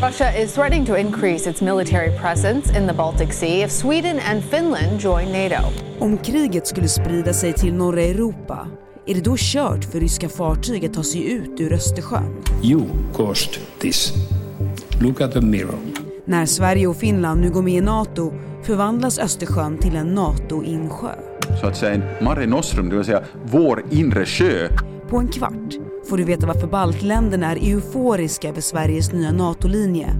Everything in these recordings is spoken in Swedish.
Russia is threatening to increase its military presence in the Baltic Sea if Sweden and Finland join NATO. Om kriget skulle sprida sig till norra Europa, är det då kört för ryska fartyg att ta sig ut ur Östersjön? You caused this. Look at the mirror. När Sverige och Finland nu går med i NATO förvandlas Östersjön till en NATO-insjö. Så att säga en Mare Nostrum, det vill säga vår inre sjö. På en kvart får du veta varför baltländerna är euforiska över Sveriges nya NATO-linje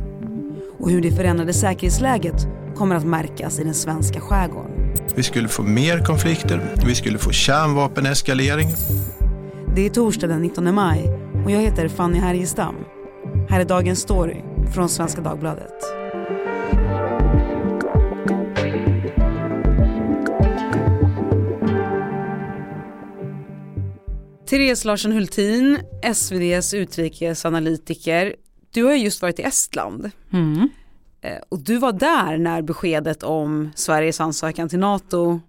och hur det förändrade säkerhetsläget kommer att märkas i den svenska skärgården. Vi skulle få mer konflikter, vi skulle få kärnvapeneskalering. Det är torsdag den 19 maj och jag heter Fanny Härgestam. Här är dagens story från Svenska Dagbladet. Therese Larsson Hultin, SVDs utrikesanalytiker. Du har just varit i Estland. Mm. Eh, och du var där när beskedet om Sveriges ansökan till NATO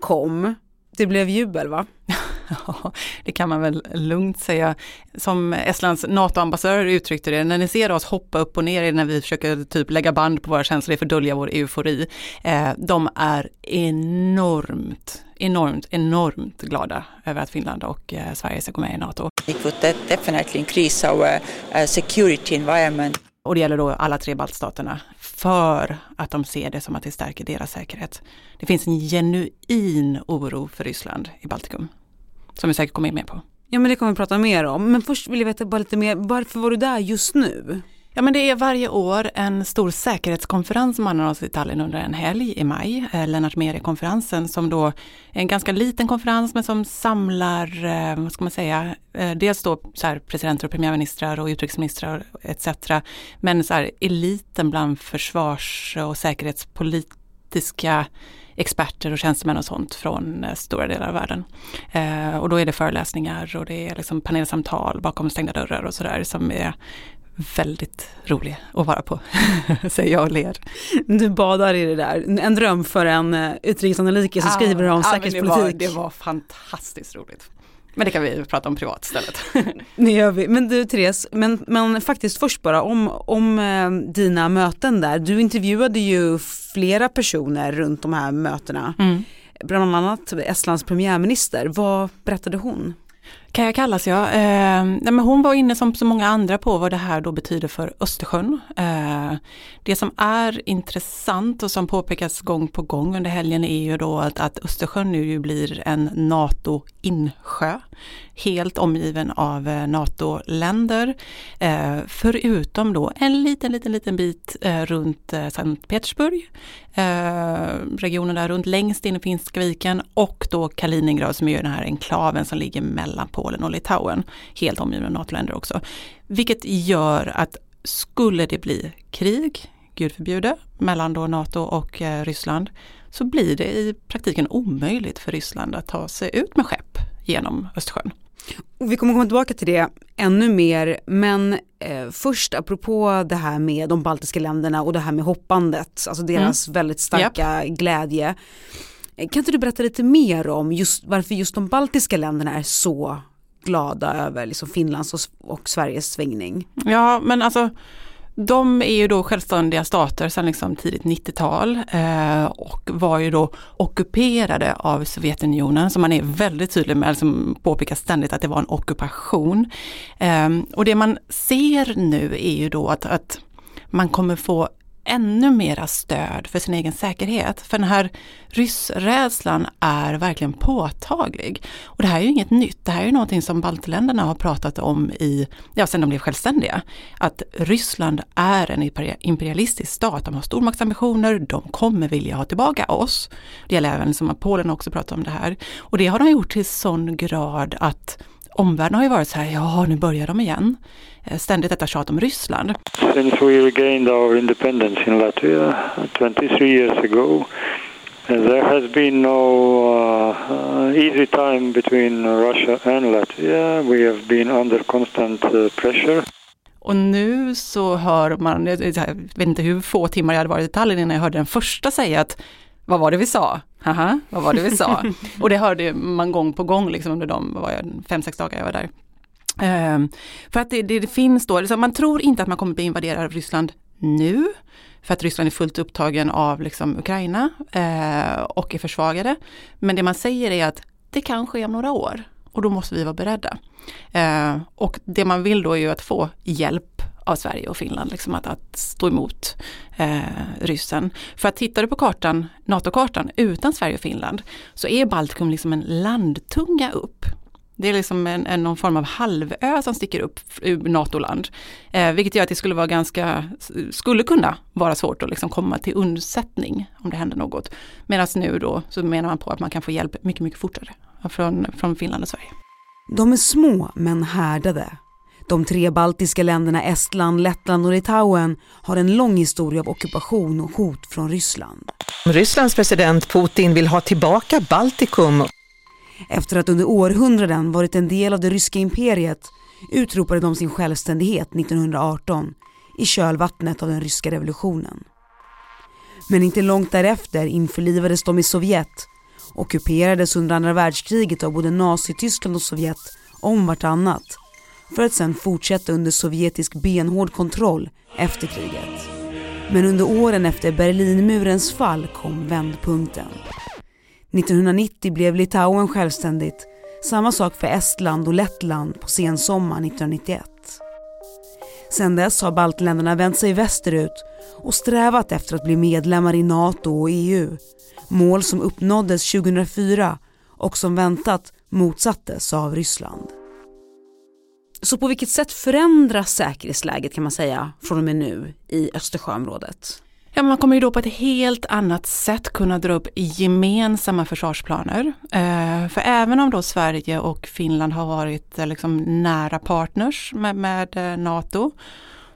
kom. Det blev jubel va? Ja, det kan man väl lugnt säga. Som Estlands NATO-ambassadör uttryckte det, när ni ser oss hoppa upp och ner när vi försöker typ lägga band på våra känslor för att dölja vår eufori. Eh, de är enormt, enormt, enormt glada över att Finland och eh, Sverige ska gå med i NATO. It would de- definitely increase our uh, security environment. Och det gäller då alla tre baltstaterna för att de ser det som att det stärker deras säkerhet. Det finns en genuin oro för Ryssland i Baltikum som vi säkert kommer med på. Ja men det kommer vi prata mer om. Men först vill jag veta bara lite mer, varför var du där just nu? Ja men det är varje år en stor säkerhetskonferens som anordnas i Tallinn under en helg i maj. Eh, Lennart Meri-konferensen som då är en ganska liten konferens men som samlar, eh, vad ska man säga, eh, dels då så här presidenter och premiärministrar och utrikesministrar etc. Men så här eliten bland försvars och säkerhetspolitiska experter och tjänstemän och sånt från eh, stora delar av världen. Eh, och då är det föreläsningar och det är liksom panelsamtal bakom stängda dörrar och sådär som är väldigt rolig att vara på, säger jag och ler. Du badar i det där, en dröm för en uh, utrikesanalytiker som skriver om men säkerhetspolitik. Det var, det var fantastiskt roligt. Men det kan vi prata om privat istället. Det gör vi. Men du Therese, men, men faktiskt först bara om, om eh, dina möten där. Du intervjuade ju flera personer runt de här mötena. Mm. Bland annat Estlands premiärminister. Vad berättade hon? Kaja Kallas ja. Eh, nej, men hon var inne som så många andra på vad det här då betyder för Östersjön. Eh, det som är intressant och som påpekas gång på gång under helgen är ju då att, att Östersjön nu ju blir en NATO-insjö. Helt omgiven av eh, NATO-länder. Eh, förutom då en liten, liten, liten bit eh, runt eh, Sankt Petersburg. Eh, regionen där runt längst in i Finska viken och då Kaliningrad som är den här enklaven som ligger mellan Polen och Litauen. Helt omgiven av NATO-länder också. Vilket gör att skulle det bli krig, gud förbjude, mellan då NATO och eh, Ryssland så blir det i praktiken omöjligt för Ryssland att ta sig ut med skepp genom Östersjön. Och vi kommer komma tillbaka till det ännu mer, men eh, först apropå det här med de baltiska länderna och det här med hoppandet, alltså deras väldigt starka glädje. Kan inte du berätta lite mer om just varför just de baltiska länderna är så glada över liksom Finlands och, och Sveriges svängning? Ja, men alltså de är ju då självständiga stater sedan liksom tidigt 90-tal eh, och var ju då ockuperade av Sovjetunionen som man är väldigt tydlig med, som påpekar ständigt att det var en ockupation. Eh, och det man ser nu är ju då att, att man kommer få ännu mera stöd för sin egen säkerhet. För den här ryssrädslan är verkligen påtaglig. Och det här är ju inget nytt, det här är ju någonting som baltländerna har pratat om i, ja sen de blev självständiga. Att Ryssland är en imperialistisk stat, de har stormaktsambitioner, de kommer vilja ha tillbaka oss. Det gäller även som att Polen också pratat om det här. Och det har de gjort till sån grad att omvärlden har ju varit så här, ja nu börjar de igen. Ständigt detta tjat om Ryssland. Since we regained our independence in Latvia 23 years ago, there has been no uh, uh, easy time between Russia and Latvia. We have been under constant uh, pressure. Och nu så hör man, jag vet inte hur få timmar jag hade varit i Tallinn innan jag hörde den första säga att vad var det vi sa? Haha, vad var det vi sa? och det hörde man gång på gång liksom under de, vad var jag, fem, sex dagar jag var där. Ehm, för att det, det, det finns då, liksom, man tror inte att man kommer bli invaderad av Ryssland nu. För att Ryssland är fullt upptagen av liksom, Ukraina eh, och är försvagade. Men det man säger är att det kan ske om några år och då måste vi vara beredda. Eh, och det man vill då är ju att få hjälp av Sverige och Finland, liksom att, att stå emot eh, ryssen. För att tittar du på kartan, NATO-kartan utan Sverige och Finland så är Baltikum liksom en landtunga upp. Det är liksom en, en, någon form av halvö som sticker upp ur NATO-land. Eh, vilket gör att det skulle vara ganska, skulle kunna vara svårt att liksom komma till undsättning om det händer något. Medan nu då så menar man på att man kan få hjälp mycket, mycket fortare från, från Finland och Sverige. De är små men härdade. De tre baltiska länderna Estland, Lettland och Litauen har en lång historia av ockupation och hot från Ryssland. Rysslands president Putin vill ha tillbaka Baltikum efter att under århundraden varit en del av det ryska imperiet utropade de sin självständighet 1918 i kölvattnet av den ryska revolutionen. Men inte långt därefter införlivades de i Sovjet, ockuperades under andra världskriget av både Nazityskland och Sovjet om vartannat för att sedan fortsätta under sovjetisk benhård kontroll efter kriget. Men under åren efter Berlinmurens fall kom vändpunkten. 1990 blev Litauen självständigt. Samma sak för Estland och Lettland på sensommaren 1991. Sedan dess har baltländerna vänt sig västerut och strävat efter att bli medlemmar i NATO och EU. Mål som uppnåddes 2004 och som väntat motsattes av Ryssland. Så på vilket sätt förändras säkerhetsläget kan man säga från och med nu i Östersjöområdet? Ja, man kommer ju då på ett helt annat sätt kunna dra upp gemensamma försvarsplaner. Eh, för även om då Sverige och Finland har varit eh, liksom nära partners med, med eh, NATO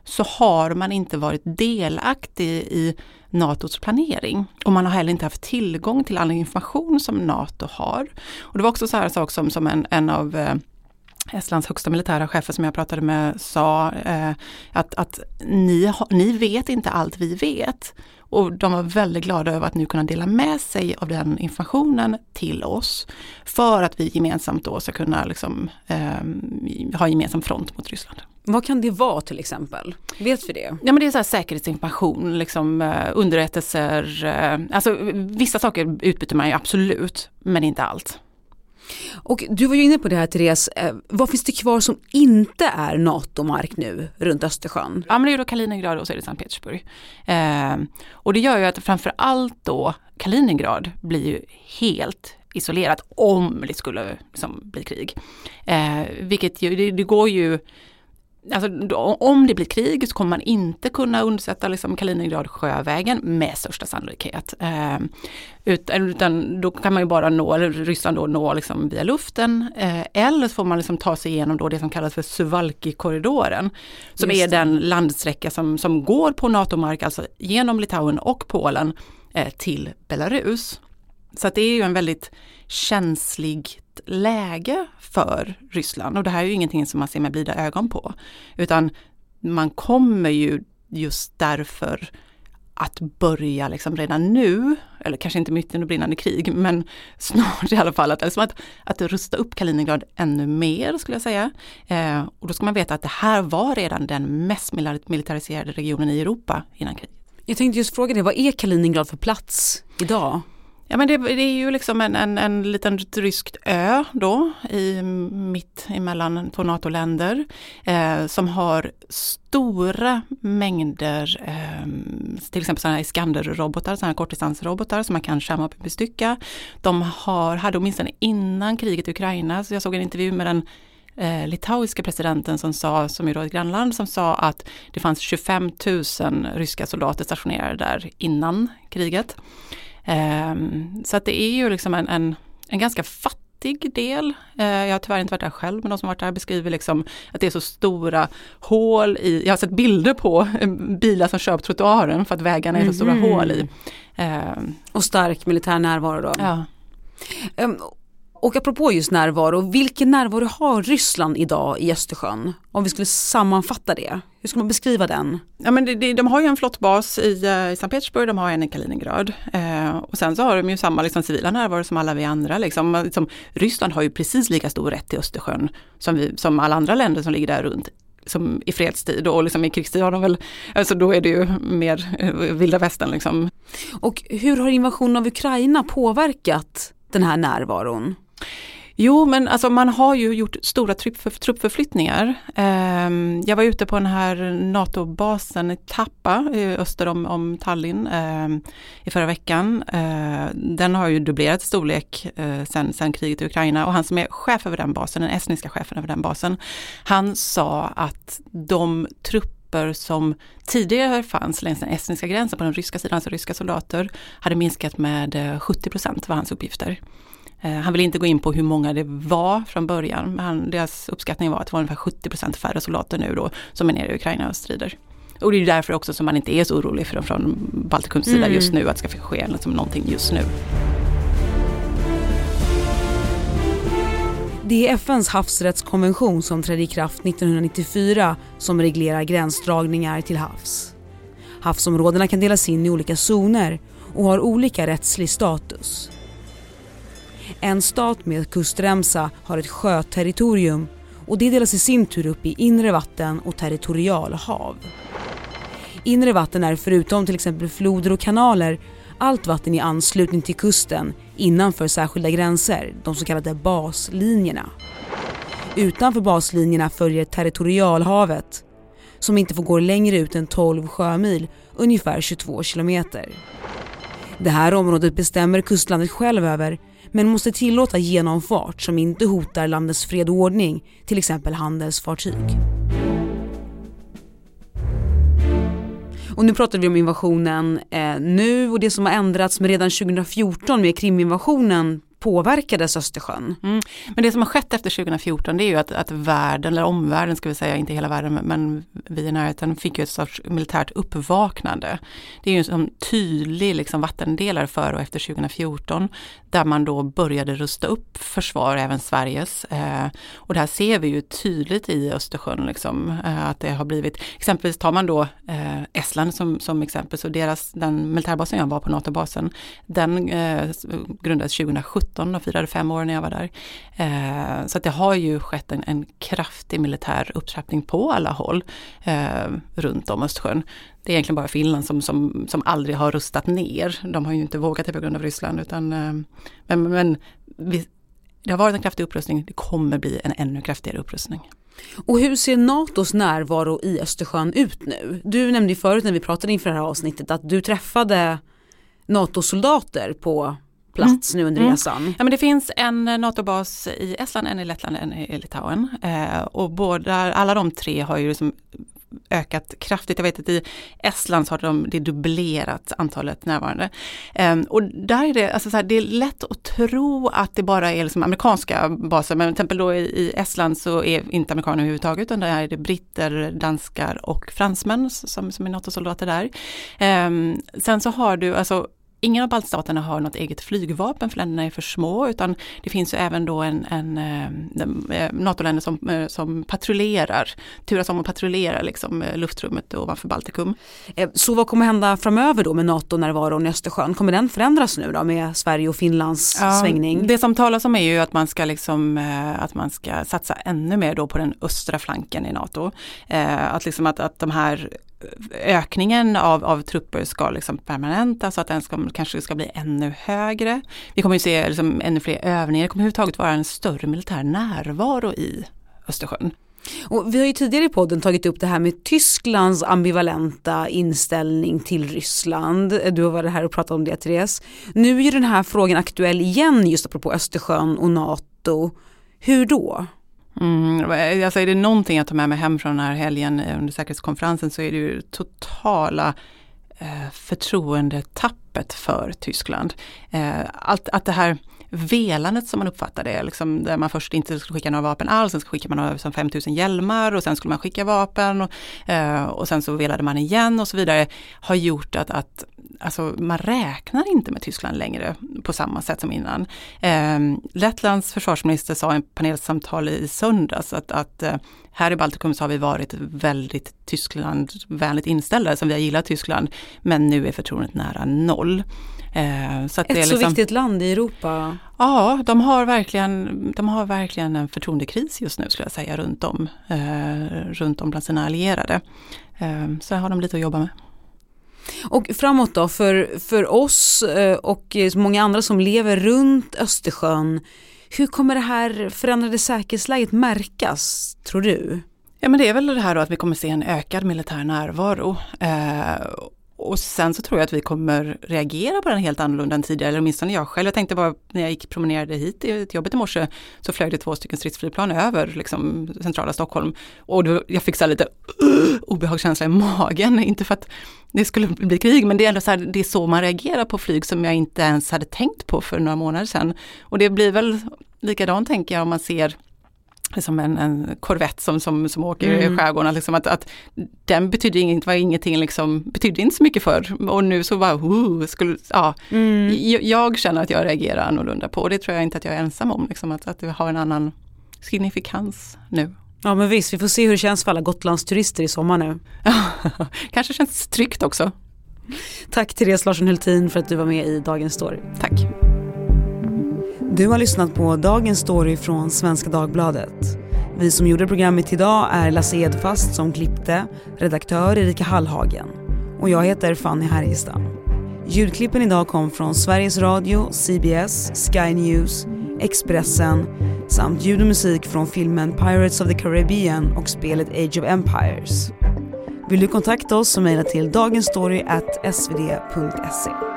så har man inte varit delaktig i NATOs planering. Och man har heller inte haft tillgång till all information som NATO har. Och det var också så här sak som, som en, en av eh, Estlands högsta militära chefer som jag pratade med sa eh, att, att ni, ni vet inte allt vi vet. Och de var väldigt glada över att nu kunna dela med sig av den informationen till oss. För att vi gemensamt då ska kunna liksom, eh, ha gemensam front mot Ryssland. Vad kan det vara till exempel? Vet vi det? Ja men det är så här säkerhetsinformation, liksom, eh, underrättelser. Eh, alltså vissa saker utbyter man ju absolut, men inte allt. Och du var ju inne på det här Therese, eh, vad finns det kvar som inte är NATO-mark nu runt Östersjön? Ja men det är då Kaliningrad och så är det Sankt Petersburg. Eh, och det gör ju att framför allt då Kaliningrad blir ju helt isolerat om det skulle liksom, bli krig. Eh, vilket ju, det, det går ju Alltså, om det blir krig så kommer man inte kunna undsätta liksom Kaliningrad sjövägen med största sannolikhet. Eh, utan, utan, då kan man ju bara nå, eller Ryssland då nå liksom via luften. Eh, eller så får man liksom ta sig igenom då det som kallas för Suvalki-korridoren. Som är den landsträcka som, som går på NATO-mark, alltså genom Litauen och Polen eh, till Belarus. Så det är ju en väldigt känslig läge för Ryssland och det här är ju ingenting som man ser med blida ögon på. Utan man kommer ju just därför att börja liksom redan nu, eller kanske inte mitt under brinnande krig, men snart i alla fall, att, liksom att, att rusta upp Kaliningrad ännu mer skulle jag säga. Eh, och då ska man veta att det här var redan den mest militariserade regionen i Europa innan kriget. Jag tänkte just fråga dig, vad är Kaliningrad för plats idag? Ja men det, det, är ju liksom en, en, en liten ryskt ö då i mitt emellan två NATO-länder eh, som har stora mängder eh, till exempel sådana här Iskander-robotar, sådana här kortdistansrobotar som man kan kärnvapenbestycka. De har, hade åtminstone innan kriget i Ukraina, så jag såg en intervju med den eh, litauiska presidenten som sa, som är då ett grannland, som sa att det fanns 25 000 ryska soldater stationerade där innan kriget. Um, så att det är ju liksom en, en, en ganska fattig del. Uh, jag har tyvärr inte varit där själv men de som varit där beskriver liksom att det är så stora hål i, jag har sett bilder på bilar som kör på trottoaren för att vägarna är så stora Mhm. hål i. Uh, Och stark militär närvaro då? ja. Och apropå just närvaro, vilken närvaro har Ryssland idag i Östersjön? Om vi skulle sammanfatta det, hur ska man beskriva den? Ja, men det, de har ju en flottbas i, uh, i Sankt Petersburg, de har en i Kaliningrad. Uh, och sen så har de ju samma liksom, civila närvaro som alla vi andra. Liksom. Liksom, Ryssland har ju precis lika stor rätt till Östersjön som, vi, som alla andra länder som ligger där runt som i fredstid och liksom i krigstid har de väl, alltså då är det ju mer uh, vilda västern liksom. Och hur har invasionen av Ukraina påverkat den här närvaron? Jo, men alltså man har ju gjort stora truppförflyttningar. Ehm, jag var ute på den här NATO-basen i Tappa eh, öster om, om Tallinn ehm, i förra veckan. Eh, den har ju dubblerat i storlek eh, sen, sen kriget i Ukraina och han som är chef över den basen, den estniska chefen över den basen, han sa att de trupper som tidigare fanns längs den estniska gränsen på den ryska sidan, alltså ryska soldater, hade minskat med 70 procent var hans uppgifter. Eh, han vill inte gå in på hur många det var från början, men deras uppskattning var att det var ungefär 70 färre soldater nu då som är nere i Ukraina och strider. Och det är därför också som man inte är så orolig för, från Baltikums sida mm. just nu, att det ska ske liksom någonting just nu. Det är FNs havsrättskonvention som trädde i kraft 1994 som reglerar gränsdragningar till havs. Havsområdena kan delas in i olika zoner och har olika rättslig status. En stat med kustremsa har ett sjöterritorium och det delas i sin tur upp i inre vatten och territorialhav. Inre vatten är förutom till exempel floder och kanaler allt vatten i anslutning till kusten innanför särskilda gränser, de så kallade baslinjerna. Utanför baslinjerna följer territorialhavet som inte får gå längre ut än 12 sjömil, ungefär 22 kilometer. Det här området bestämmer kustlandet själv över men måste tillåta genomfart som inte hotar landets fred och ordning, till exempel handelsfartyg. Och nu pratar vi om invasionen eh, nu och det som har ändrats med redan 2014 med Kriminvasionen påverkades Östersjön. Mm. Men det som har skett efter 2014 det är ju att, att världen, eller omvärlden ska vi säga, inte hela världen men vi i närheten fick ju ett sorts militärt uppvaknande. Det är ju en sån tydlig liksom, vattendelare före och efter 2014 där man då började rusta upp försvar, även Sveriges. Eh, och det här ser vi ju tydligt i Östersjön, liksom, eh, att det har blivit, exempelvis tar man då eh, Estland som, som exempel, så deras, den militärbasen jag var på, NATO-basen, den eh, grundades 2017 2017 och firade fem år när jag var där. Eh, så att det har ju skett en, en kraftig militär upptrappning på alla håll eh, runt om Östersjön. Det är egentligen bara Finland som, som, som aldrig har rustat ner. De har ju inte vågat det på grund av Ryssland utan eh, men, men vi, det har varit en kraftig upprustning, det kommer bli en ännu kraftigare upprustning. Och hur ser NATOs närvaro i Östersjön ut nu? Du nämnde ju förut när vi pratade inför det här avsnittet att du träffade NATO-soldater på plats mm. nu under mm. resan? Ja, men det finns en NATO-bas i Estland, en i Lettland, en i Litauen. Eh, och båda, alla de tre har ju liksom ökat kraftigt. Jag vet att i Estland så har de det dubblerat antalet närvarande. Um, och där är det, alltså så här, det är lätt att tro att det bara är liksom amerikanska baser, men till exempel då i, Estland så är inte amerikaner överhuvudtaget, utan där är det britter, danskar och fransmän som, som är NATO-soldater där. Um, sen så har du alltså Ingen av baltstaterna har något eget flygvapen för länderna är för små utan det finns ju även då en, en, en eh, NATO-länder som, eh, som patrullerar, turas om att patrullera liksom, eh, luftrummet ovanför Baltikum. Så vad kommer hända framöver då med NATO-närvaron i Östersjön? Kommer den förändras nu då med Sverige och Finlands ja, svängning? Det som talas om är ju att man ska liksom, att man ska satsa ännu mer då på den östra flanken i NATO. Att, liksom att, att de här ökningen av, av trupper ska liksom permanentas så att den ska, kanske ska bli ännu högre. Vi kommer ju se liksom ännu fler övningar, det kommer överhuvudtaget vara en större militär närvaro i Östersjön. Och vi har ju tidigare i podden tagit upp det här med Tysklands ambivalenta inställning till Ryssland. Du har varit här och pratat om det Therese. Nu är ju den här frågan aktuell igen just apropå Östersjön och NATO. Hur då? Mm, alltså är det någonting jag tar med mig hem från den här helgen eh, under säkerhetskonferensen så är det ju totala eh, förtroendetappet för Tyskland. Eh, allt, att det här velandet som man uppfattar det, liksom, där man först inte skulle skicka några vapen alls, sen skickade man över 5000 hjälmar och sen skulle man skicka vapen och, eh, och sen så velade man igen och så vidare, har gjort att, att alltså, man räknar inte med Tyskland längre på samma sätt som innan. Eh, Lettlands försvarsminister sa i en panelsamtal i söndags att, att eh, här i Baltikum så har vi varit väldigt Tysklandvänligt inställda, som vi har gillat Tyskland, men nu är förtroendet nära noll. Eh, så Ett det är liksom, så viktigt land i Europa. Ja, de har verkligen, de har verkligen en förtroendekris just nu skulle jag säga runt om, eh, runt om bland sina allierade. Eh, så har de lite att jobba med. Och framåt då, för, för oss och många andra som lever runt Östersjön, hur kommer det här förändrade säkerhetsläget märkas, tror du? Ja men det är väl det här då att vi kommer se en ökad militär närvaro. Eh, och sen så tror jag att vi kommer reagera på den helt annorlunda än tidigare, eller åtminstone jag själv. Jag tänkte bara när jag gick promenerade hit till jobbet i morse så flög det två stycken stridsflygplan över liksom, centrala Stockholm. Och då, jag fick så lite uh, obehagskänsla i magen, inte för att det skulle bli krig, men det är ändå så här, det är så man reagerar på flyg som jag inte ens hade tänkt på för några månader sedan. Och det blir väl likadant tänker jag om man ser liksom en, en korvett som, som, som åker mm. i skärgården, liksom att, att den betydde inget, var ingenting liksom, betydde inte så mycket för och nu så bara, uh, skulle, ja, mm. jag, jag, känner att jag reagerar annorlunda på och det tror jag inte att jag är ensam om, liksom, att, att vi har en annan signifikans nu. Ja men visst, vi får se hur det känns för alla Gotlandsturister i sommar nu. Kanske känns tryggt också. Tack Therese Larsson Hultin för att du var med i Dagens Story. Tack. Du har lyssnat på Dagens Story från Svenska Dagbladet. Vi som gjorde programmet idag är Lasse Edfast som klippte, redaktör Erika Hallhagen och jag heter Fanny Härgestam. Ljudklippen idag kom från Sveriges Radio, CBS, Sky News, Expressen samt ljud och musik från filmen Pirates of the Caribbean och spelet Age of Empires. Vill du kontakta oss så mejla till dagensstory.svd.se.